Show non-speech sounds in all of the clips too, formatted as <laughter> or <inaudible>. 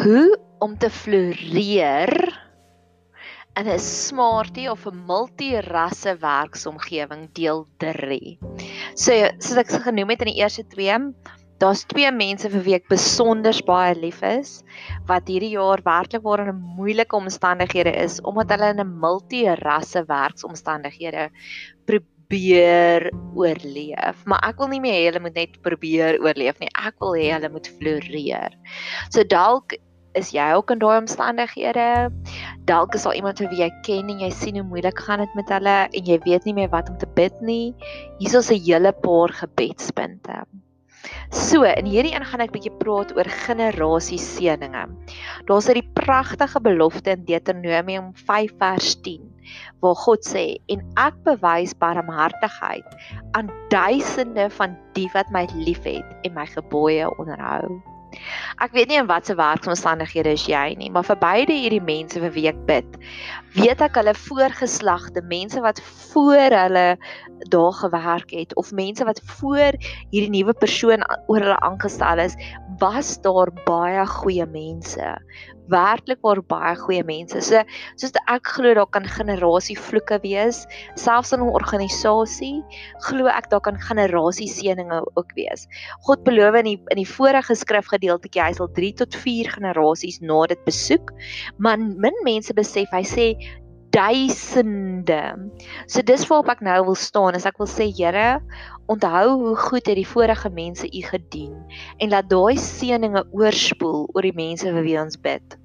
Hoe om te floreer in 'n smartie of 'n multirasse werksomgewing deel 3. So soos ek genoem het in die eerste twee, daar's twee mense vir wie ek besonder baie lief is wat hierdie jaar werklik waar in moeilike omstandighede is omdat hulle in 'n multirasse werksomstandighede probeer oorleef. Maar ek wil nie meer hê hulle moet net probeer oorleef nie. Ek wil hê hulle moet floreer. So dalk is jy ook in daai omstandighede? Dalk is daar iemand wie jy ken en jy sien hoe moeilik gaan dit met hulle en jy weet nie meer wat om te bid nie. Hier is 'n hele paar gebedspunte. So, in hierdie een gaan ek bietjie praat oor generasie seëninge. Daar's 'n pragtige belofte in Deuteronomium 5 vers 10 waar God sê en ek bewys barmhartigheid aan duisende van die wat my liefhet en my gebooie onderhou. Ek weet nie in watter werksomstandighede is jy nie, maar vir beide hierdie mense vir wie ek bid, weet ek hulle voorgeslagte, mense wat voor hulle daar gewerk het of mense wat voor hierdie nuwe persoon oor hulle aangestel is, was daar baie goeie mense werklik waar baie goeie mense. So soos ek glo daar kan generasie vloeke wees, selfs in 'n organisasie, glo ek daar kan generasie seëninge ook wees. God beloof in die in die vorige skrifgedeeltjie hy sal 3 tot 4 generasies na dit besoek, maar min mense besef hy sê duisende. So dis waarop ek nou wil staan, as ek wil sê Here, onthou hoe goed het die vorige mense u gedien en laat daai seëninge oorspoel oor die mense vir wie ons bid.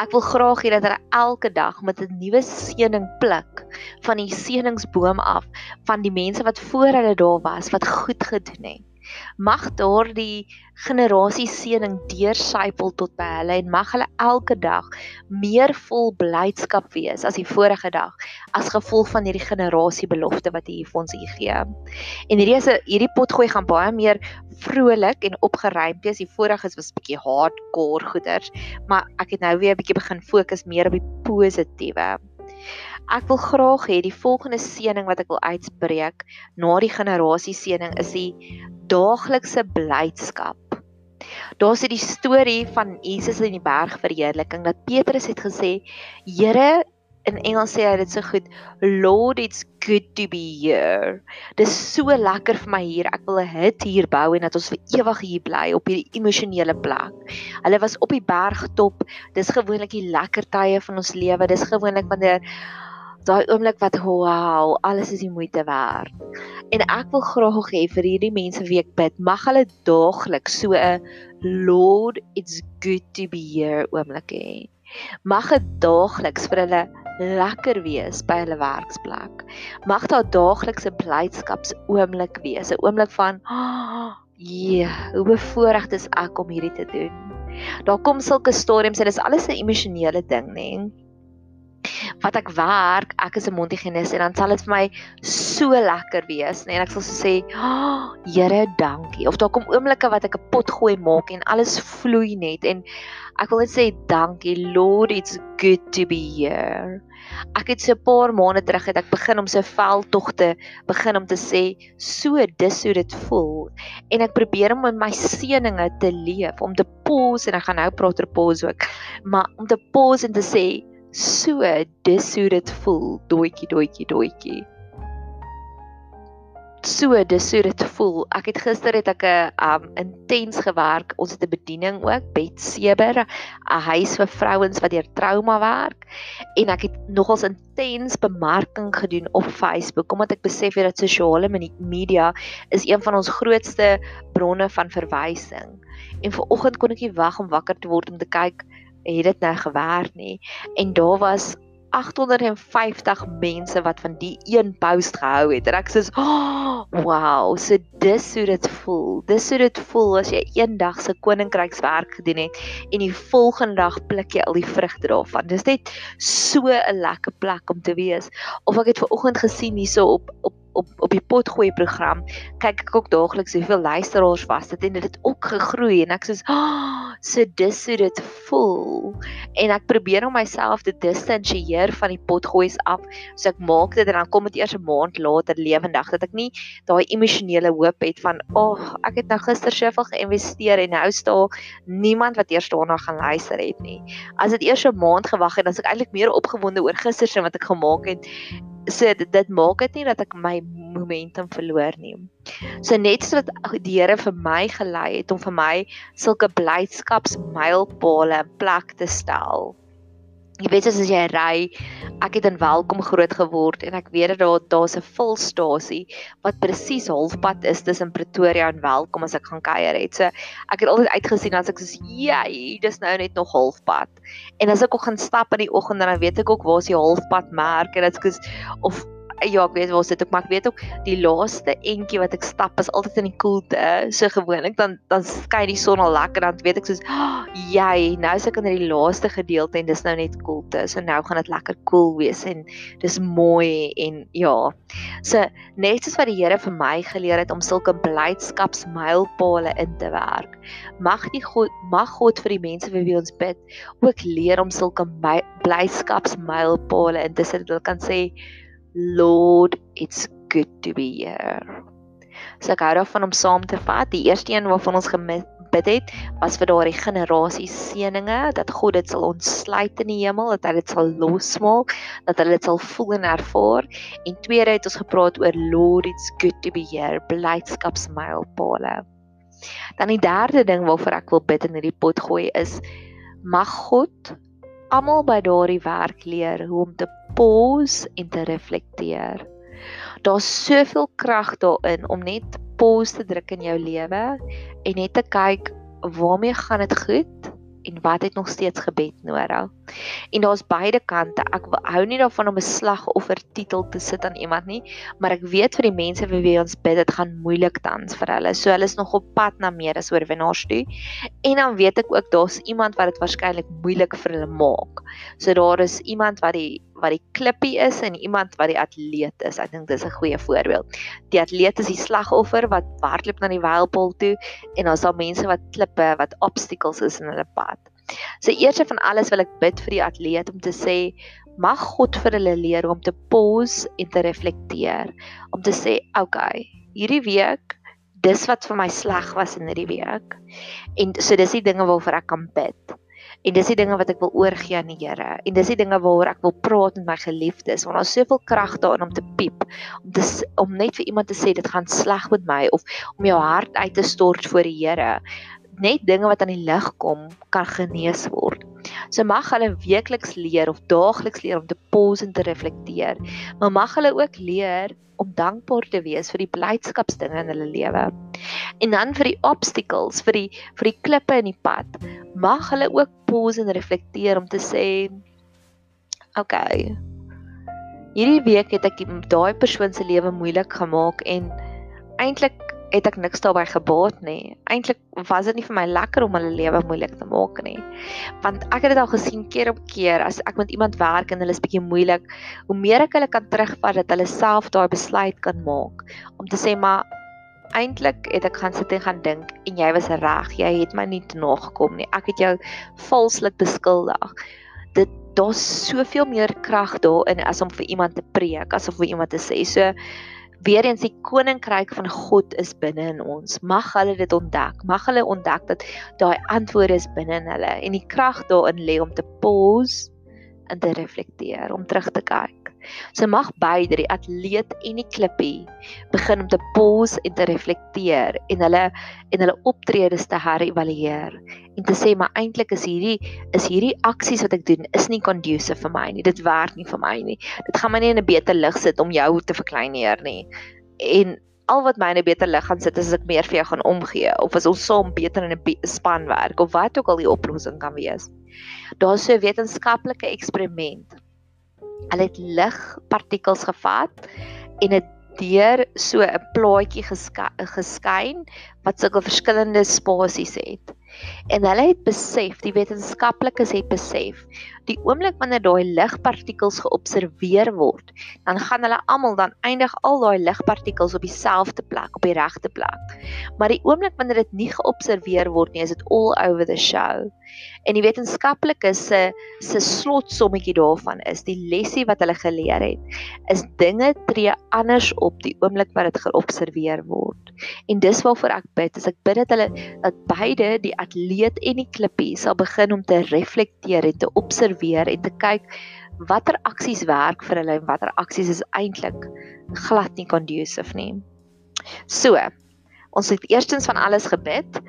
Ek wil graag hê dat hulle elke dag met 'n nuwe seëning pluk van die seëningsboom af van die mense wat voor hulle daar was wat goed gedoen het. Mag daardie generasie seëning deursypel tot by hulle en mag hulle elke dag meer vol blydskap wees as die vorige dag as gevolg van hierdie generasie belofte wat hy vir ons hier gee. En hierdie is 'n hierdie potgooi gaan baie meer vrolik en opgeruimd wees. Die vorige was 'n bietjie hardcore goeders, maar ek het nou weer 'n bietjie begin fokus meer op die positiewe. Ek wil graag hê die volgende seëning wat ek wil uitspreek na die generasie seëning is die daaglikse blydskap. Daar's hierdie storie van Jesus in die bergverheerliking dat Petrus het gesê: "Here, in Engels sê hy dit so goed, Lord, it's good to be here. Dis so lekker vir my hier. Ek wil 'n hut hier bou en dat ons vir ewig hier bly op hierdie emosionele plek. Hulle was op die bergtop. Dis gewoonlik die lekker tye van ons lewe. Dis gewoonlik wanneer daai oomblik wat wow, alles is die moeite werd. En ek wil graag hê vir hierdie mense wie ek bid, mag hulle daagliks so 'n Lord, it's good to be here oomblik hê. Mag dit daagliks vir hulle lekker wees by hulle werksplek. Mag daar daagliks 'n blydskaps oomblik wees, 'n oomblik van oh, yeah, hoe bevoorreg is ek om hierdie te doen. Daar kom sulke storms en dit is alles 'n emosionele ding, nê? Nee? wat ek werk, ek is 'n mondhygiënis en dan sal dit vir my so lekker wees, nee, en ek sal so sê, oh, "Here, dankie." Of daar kom oomblikke wat ek 'n pot gooi maak en alles vloei net en ek wil net sê dankie, Lord, it's good to be here. Ek het so 'n paar maande terug het ek begin om so veldtogte begin om te sê, "So dis hoe dit voel." En ek probeer om in my seëninge te leef, om te pause en ek gaan nou praat oor pause ook, maar om te pause en te sê, So, dis hoe dit voel, doetjie doetjie doetjie. So, dis hoe dit voel. Ek het gister het ek 'n um intens gewerk. Ons het 'n bediening ook, Bed Seber, 'n huis vir vrouens wat deur trauma werk en ek het nogals intens bemarking gedoen op Facebook omdat ek besef het dat sosiale media is een van ons grootste bronne van verwysing. En ver oggend kon ek nie wag om wakker te word om te kyk het dit nou gewerk nie en daar was 850 mense wat van die een post gehou het. En ek sê oh, wow so dis hoe dit voel. Dis hoe dit voel as jy eendag se koninkrykswerk gedoen het en die volgende dag pluk jy al die vrugte daarvan. Dis net so 'n lekker plek om te wees. Of ek het ver oggend gesien hierso op op op op die potgooi program kyk ek ook daagliks hoeveel luisteraars was dit en dit het ook gegroei en ek sê oh, so dis hoe dit voel. En ek probeer om myself te distansieer van die potgoeies af so ek maak dit en dan kom dit eers 'n maand later lewendig dat ek nie daai emosionele hoop het van ag oh, ek het nou gister soveel geïnvesteer en nou staan niemand wat eers daarna gaan luister het nie. As dit eers 'n maand gewag het dan is ek eintlik meer opgewonde oor gister se wat ek gemaak het so dit, dit maak dit nie dat ek my momentum verloor nie. So net soos wat die Here vir my gelei het om vir my sulke blydskapsmylpale in plek te stel Jy weet as jy ry, ek het in Welkom groot geword en ek weet dat daar daar's 'n volstasie wat presies halfpad is tussen Pretoria en Welkom as ek gaan kuier het. So ek het altyd uitgesien as ek sê, "Jy, dis nou net nog halfpad." En as ek ook gaan stap in die oggend dan weet ek ook waar is die halfpad merk en dit is of ja, ek weet waar sit ek, maar ek weet ook die laaste entjie wat ek stap is altyd in die koelte. So gewoonlik dan dan skyn die son al lekker dan weet ek soos oh, jy, nou is ek in die laaste gedeelte en dis nou net koelte. So nou gaan dit lekker koel cool wees en dis mooi en ja. So net soos wat die Here vir my geleer het om sulke blydskapsmylpale in te werk. Mag die God mag God vir die mense vir wie ons bid ook leer om sulke blydskapsmylpale in te sit. Hulle kan sê Lord, it's good to be here. So ek hou daarvan om saam te vat. Die eerste een waarvan ons gebid het, was vir daardie generasie seëninge dat God dit sal ontsluit in die hemel, dat hy dit sal losmaak, dat hulle dit sal voel en ervaar. En tweede het ons gepraat oor Lord, it's good to be here, blydskapsmylpale. Dan die derde ding waarvoor ek wil bid in hierdie pot gooi is mag God almal by daardie werk leer hoe om te pause en te reflekteer. Daar's soveel krag daarin om net pause te druk in jou lewe en net te kyk waarmee gaan dit goed en wat het nog steeds gebed nodig. En daar's beide kante. Ek hou nie daarvan om 'n slagoffer titel te sit aan iemand nie, maar ek weet vir die mense vir wie ons bid, dit gaan moeilik tans vir hulle. So hulle is nog op pad na meer as oorwinnaars toe. En dan weet ek ook daar's iemand wat dit waarskynlik moeilik vir hulle maak. So daar is iemand wat die wat die klippie is en iemand wat die atleet is. Ek dink dis 'n goeie voorbeeld. Die atleet is die slagoffer wat hardloop na die wylpool toe en daar's al mense wat klippe, wat obstacles is in hulle pad. So eerste van alles wil ek bid vir die atleet om te sê mag God vir hulle leer om te pause en te reflekteer, om te sê, "Oké, okay, hierdie week dis wat vir my sleg was in hierdie week." En so dis die dinge waarvoor ek kan bid. En dis die dinge wat ek wil oorgee aan die Here. En dis die dinge waaroor ek wil praat met my geliefdes. Want daar's soveel krag daarin om te piep, om te om net vir iemand te sê dit gaan sleg met my of om jou hart uit te stort voor die Here net dinge wat aan die lig kom kan genees word. So mag hulle weekliks leer of daagliks leer om te pause en te reflekteer. Maar mag hulle ook leer om dankbaar te wees vir die blydskapsdinge in hulle lewe. En dan vir die obstacles, vir die vir die klippe in die pad, mag hulle ook pause en reflekteer om te sê okay. Hierdie week het ek daai persoon se lewe moeilik gemaak en eintlik het ek niks daarbey gebaat nie. Eintlik was dit nie vir my lekker om hulle lewe moeilik te maak nie. Want ek het dit al gesien keer op keer as ek met iemand werk en hulle is bietjie moeilik, hoe meer ek hulle kan terugvat dat hulle self daai besluit kan maak om te sê maar eintlik het ek gaan sit en gaan dink en jy was reg, jy het my nie te nagekom nie. Ek het jou valslik beskuldig. Dit daar's soveel meer krag daarin as om vir iemand te preek, as om vir iemand te sê. So weer eens die koninkryk van God is binne in ons. Mag hulle dit ontdek. Mag hulle ontdek dat daai antwoorde is binne in hulle en die krag daarin lê om te pause en te reflekteer, om terug te kyk. So mag beide die atleet en die klippie begin om te pause en te reflekteer en hulle en hulle optredes te herëvalueer en te sê maar eintlik is hierdie is hierdie aksies wat ek doen is nie conducive vir my nie. Dit werk nie vir my nie. Dit gaan my nie in 'n beter lig sit om jou te verkleineer nie. En al wat my in 'n beter lig gaan sit is as ek meer vir jou gaan omgee of as ons saam beter in 'n span werk of wat ook al die oplossing kan wees. Daar's so 'n wetenskaplike eksperiment Hulle het ligpartikels gevat en dit deur so 'n plaatjie geskyn wat sulke verskillende spasies het. En hulle het besef, die wetenskaplikes het besef, die oomblik wanneer daai ligpartikels geobserveer word, dan gaan hulle almal dan eindig al daai ligpartikels op dieselfde plek, op die regte plek. Maar die oomblik wanneer dit nie geobserveer word nie, is dit all over the show. En die wetenskaplikes se se slotsommetjie daarvan is die lesie wat hulle geleer het, is dinge tree anders op die oomblik wat dit geobserveer word. En dis waarvoor ek bid, as ek bid dat hulle dat beide die atleet en die klippie sal begin om te reflekteer en te observeer en te kyk watter aksies werk vir hulle en watter aksies is eintlik glad nie conducive nie. So, ons het eerstens van alles gebid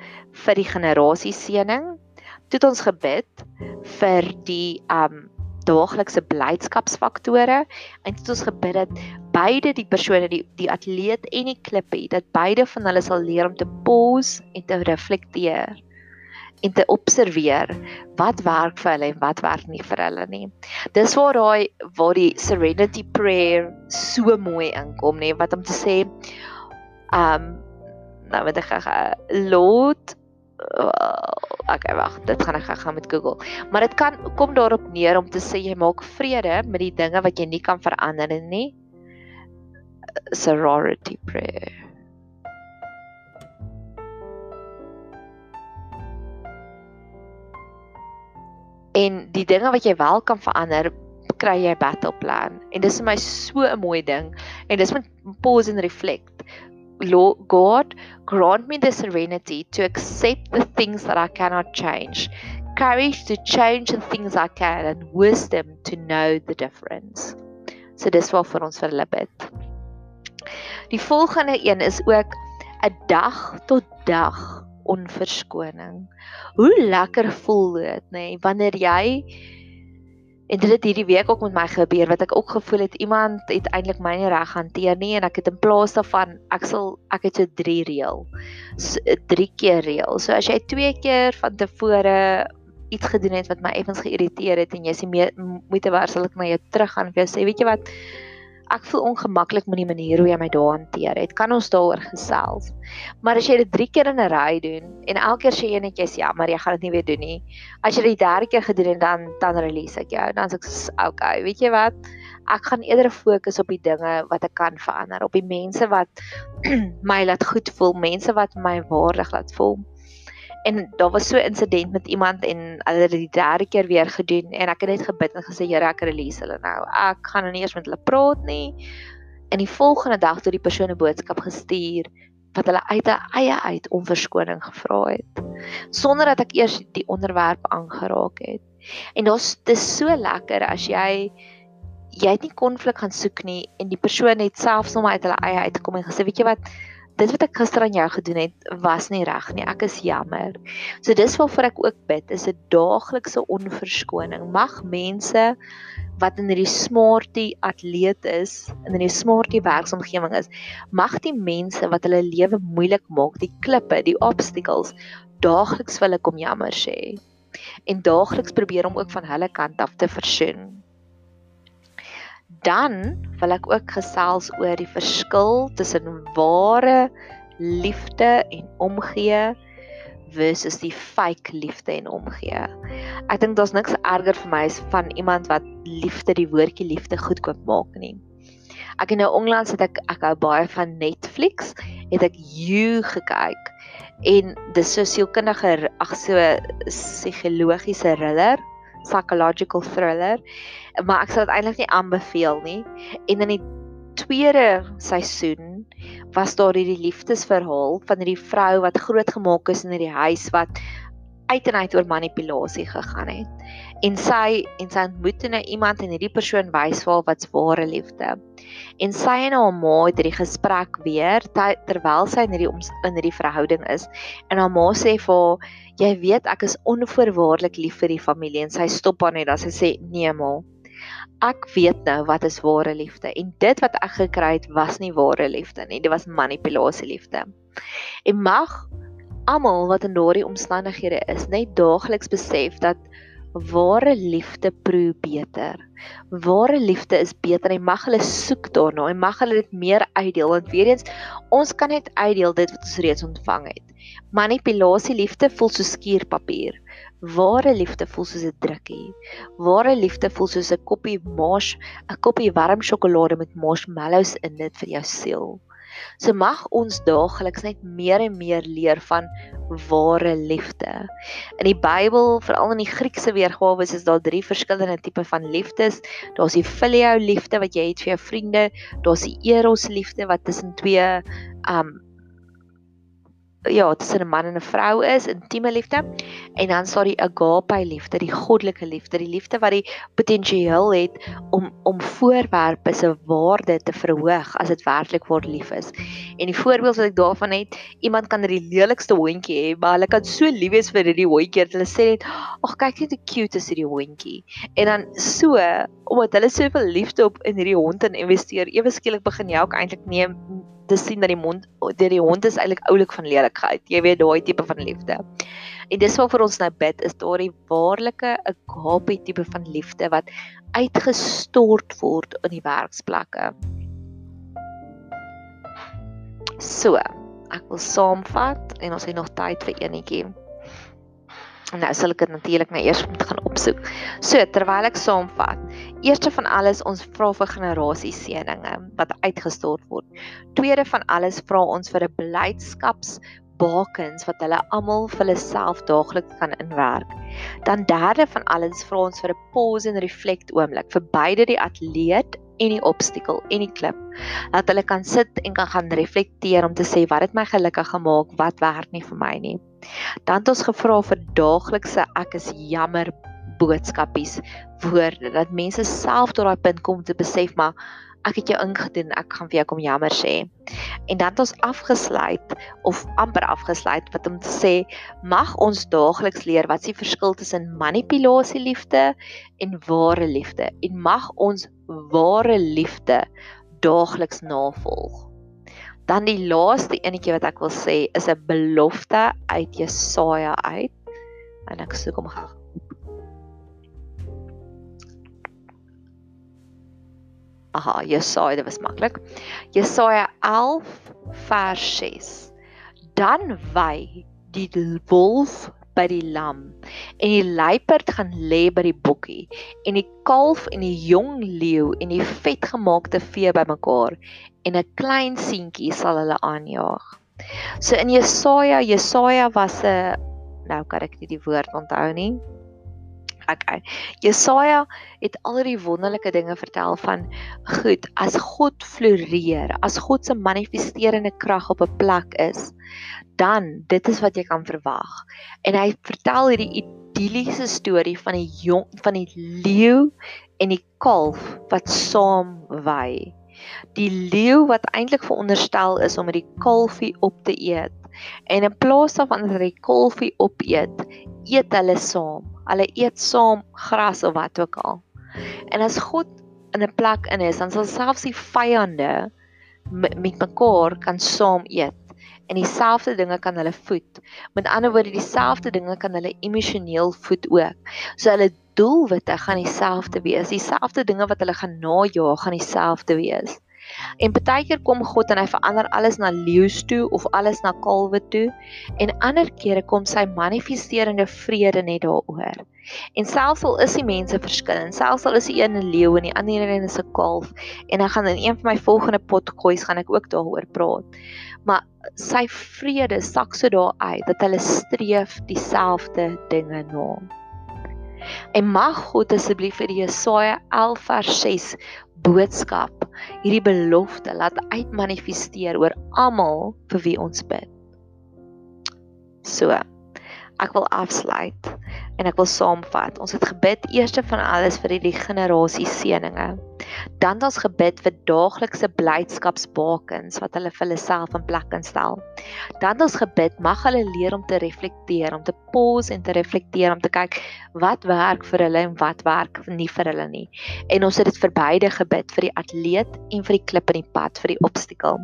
vir die generasie seëning. Toe het ons gebid vir die um daaglikse blydskapsfaktore en het ons gebid dat beide die persone die die atleet en die klippie dat beide van hulle sal leer om te pause en te reflekteer en te observeer wat werk vir hulle en wat werk nie vir hulle nie. Dis waar daai waar die serenity prayer so mooi inkom nê wat om te sê um nou wat ek gaan uh, okay wag, dit gaan ek gaan met Google. Maar dit kan kom daarop neer om te sê jy maak vrede met die dinge wat jy nie kan verander nie. Sorority prayer. En die dinge wat jy wel kan verander, kry jy battle plan. En dis vir my so 'n mooi ding. En dis met pause and reflect. Lord God, grant me the serenity to accept the things that I cannot change, courage to change the things I can, and wisdom to know the difference. So dis wat vir ons vir hulle bid. Die volgende een is ook 'n dag tot dag onverskoning. Hoe lekker voel dit, nê, nee, wanneer jy En dit het hierdie week ook met my gebeur wat ek ook gevoel het iemand het eintlik my nie reg hanteer nie en ek het in plaas daarvan ek sal ek het so 3 reël. So 3 keer reël. So as jy 2 keer van tevore iets gedoen het wat my effens geïrriteer het en jy sê moeite werd sal ek na jou terug gaan en vir jou sê weet jy wat ek voel ongemaklik met die manier hoe jy my daar hanteer het. Kan ons daaroor gesels? Maar as jy dit 3 keer in 'n ry doen en elke keer sê jy netjies ja, maar jy gaan dit nie weer doen nie. As jy dit die derde keer gedoen het dan dan release ek jou. Dan sê ek okay, weet jy wat? Ek gaan eerder fokus op die dinge wat ek kan verander, op die mense wat <clears throat> my laat goed voel, mense wat my waardig laat voel en daar was so 'n insident met iemand en hulle het dit derde keer weer gedoen en ek het net gebid en gesê Here ek release hulle nou. Ek gaan nou nie eers met hulle praat nie. En die volgende dag toe die persoon 'n boodskap gestuur wat hulle uit eie uit om verskoning gevra het sonder dat ek eers die onderwerp aangeraak het. En daar's dis so lekker as jy jy het nie konflik gaan soek nie en die persoon het selfs hom uit hulle eie uitgekom en gesê weet jy wat dit wat ek gister aan jou gedoen het was nie reg nie. Ek is jammer. So dis waarvoor ek ook bid, is 'n daaglikse onverskoning. Mag mense wat in hierdie smartie atleet is, in hierdie smartie werksomgewing is, mag die mense wat hulle lewe moeilik maak, die klippe, die obstacles, daagliks vir hulle kom jammer sê. En daagliks probeer om ook van hulle kant af te versoen dan wil ek ook gesels oor die verskil tussen ware liefde en omgee versus die fake liefde en omgee. Ek dink daar's niks erger vir my as van iemand wat liefde die woordjie liefde goedkoop maak nie. Ek het nou onlangs het ek ek hou baie van Netflix, het ek You gekyk en dis so sielkundige ag so psigologiese thriller psychological thriller, maar ek sal dit eintlik nie aanbeveel nie. En in die tweede seisoen was daar hierdie liefdesverhaal van hierdie vrou wat grootgemaak is in hierdie huis wat uit en uit oor manipulasie gegaan het. En sy en sy ontmoet nou iemand en hierdie persoon wys vir haar wat's ware liefde. En sy en haar ma het hierdie gesprek weer terwyl sy in hierdie in hierdie verhouding is. En haar ma sê vir haar, "Jy weet ek is onvoorwaardelik lief vir die familie." En sy stop haar net, dan sy sê, "Nee ma, ek weet nou wat is ware liefde en dit wat ek gekry het was nie ware liefde nie, dit was manipulasie liefde." En mag almal wat in daardie omstandighede is, net daagliks besef dat ware liefde proe beter. Ware liefde is beter. Jy mag hulle soek daarna. Jy mag hulle dit meer uitdeel want weer eens ons kan net uitdeel dit wat ons reeds ontvang het. Manipulasie liefde voel soos skuurpapier. Ware liefde voel soos 'n drukkie. Ware liefde voel soos 'n koppie marsh, 'n koppie warm sjokolade met marshmallows in dit vir jou siel. So mag ons daagliks net meer en meer leer van ware liefde. In die Bybel, veral in die Griekse weergawe, is daar drie verskillende tipe van liefdes. Daar's die filiou liefde wat jy het vir jou vriende, daar's die eros liefde wat tussen twee um ja, tussen 'n man en 'n vrou is, intieme liefde. En dan sal die agape liefde, die goddelike liefde, die liefde wat die potensiaal het om om voorwerpe se waarde te verhoog as dit werklik word lief is. En die voorbeeld wat ek daarvan het, iemand kan die lelikste hondjie hê, maar hulle kan so lief wees vir hierdie hondjie dat hulle sê net, "Ag, kyk net hoe cute is hierdie hondjie." En dan so, omdat hulle soveel liefde op in hierdie hond investeer, ewe skielik begin jy ook eintlik neem te sien dat die mond deur die hond is eintlik oulik van lelikheid. Jy weet daai tipe van liefde. En dis wat vir ons nou bid is daardie waarlike agape tipe van liefde wat uitgestort word in die werksplekke. So, ek wil saamvat en ons het nog tyd vir enetjie. Nou sal ek dit natuurlik nou eers moet gaan opsoek. So terwyl ek saamvat, eerste van alles ons vra vir generasie seëninge wat uitgestort word. Tweede van alles vra ons vir 'n beleidskaps bakens wat hulle almal vir hulle self daagliks kan inwerk. Dan derde van alles vra ons vir 'n pause en reflect oomblik vir beide die atleet en die obstakel en die klip. Dat hulle kan sit en kan gaan reflekteer om te sê wat het my gelukkig gemaak, wat werk nie vir my nie. Dan het ons gevra vir daaglikse ek is jammer boodskapies woorde dat mense self tot daai punt kom te besef maar ek het jou ingedoen ek gaan vir jou kom jammer sê. En dan het ons afgesluit of amper afgesluit wat om te sê mag ons daagliks leer wat die verskil tussen manipulasie liefde en ware liefde en mag ons ware liefde daagliks navolg. Dan die laaste enetjie wat ek wil sê is 'n belofte uit Jesaja uit. En ek soek hom gou. Aha, Jesaja, dit was maklik. Jesaja 11 vers 6. Dan wy die wolf by die lam en die luiperd gaan lê by die bokkie en die kalf en die jong leeu en die vetgemaakte vee bymekaar en 'n klein seentjie sal hulle aanjaag. So in Jesaja, Jesaja was 'n nou kan ek nie die woord onthou nie. Okay. Jesaja het al die wonderlike dinge vertel van goed, as God floreer, as God se manifesterende krag op 'n plek is, dan dit is wat jy kan verwag. En hy vertel hierdie idilliese storie van die jong van die leeu en die kalf wat saam wy. Die leeu wat eintlik veronderstel is om die kalfie op te eet. En in plaas daarvan dat die kalfie opeet, eet hulle saam. Hulle eet saam gras of wat ook al. En as God in 'n plek in is, dan sal selfs die vyande met mekaar kan saam eet en dieselfde dinge kan hulle voed. Met ander woorde, dieselfde dinge kan hulle emosioneel voed ook. So hulle doelwitte gaan dieselfde wees. Dieselfde dinge wat hulle gaan najaag gaan dieselfde wees. En partykeer kom God en hy verander alles na leeu's toe of alles na kalwe toe en ander kere kom sy manifesterende vrede net daaroor. En selfs al is die mense verskillend, selfs al is die een 'n leeu en die ander een is 'n kalf en ek gaan in een van my volgende potgoeis gaan ek ook daaroor praat. Maar sy vrede sak so daar uit dat hulle streef dieselfde dinge na. En mag God asseblief vir Jesaja 11 vers 6 boodskap, hierdie belofte laat uitmanifesteer oor almal vir wie ons bid. So, ek wil afsluit en ek wil saamvat. Ons het gebid eerste van alles vir hierdie generasie seëninge. Dan ons gebid vir daaglikse blydskapsbakens wat hulle vir hulle self in plek kan stel. Dan ons gebid mag hulle leer om te reflekteer, om te pause en te reflekteer om te kyk wat werk vir hulle en wat werk nie vir hulle nie. En ons het dit vir beide gebid vir die atleet en vir die klip in die pad, vir die obstakel.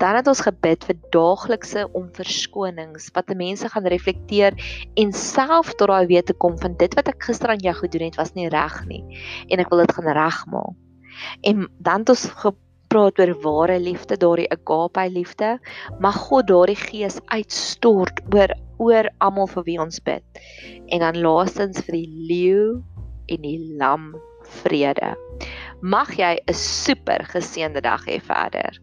Dan het ons gebid vir daaglikse onverskonings wat mense gaan reflekteer en self tot daai weet te kom van dit wat ek gister aan jou gedoen het was nie reg nie en ek wil dit gaan regmaak. En dan het ons gepraat oor ware liefde, daardie agape liefde, mag God daardie gees uitstort oor oor almal vir wie ons bid. En dan laastens vir die leeu en die lam vrede. Mag jy 'n super geseënde dag hê verder.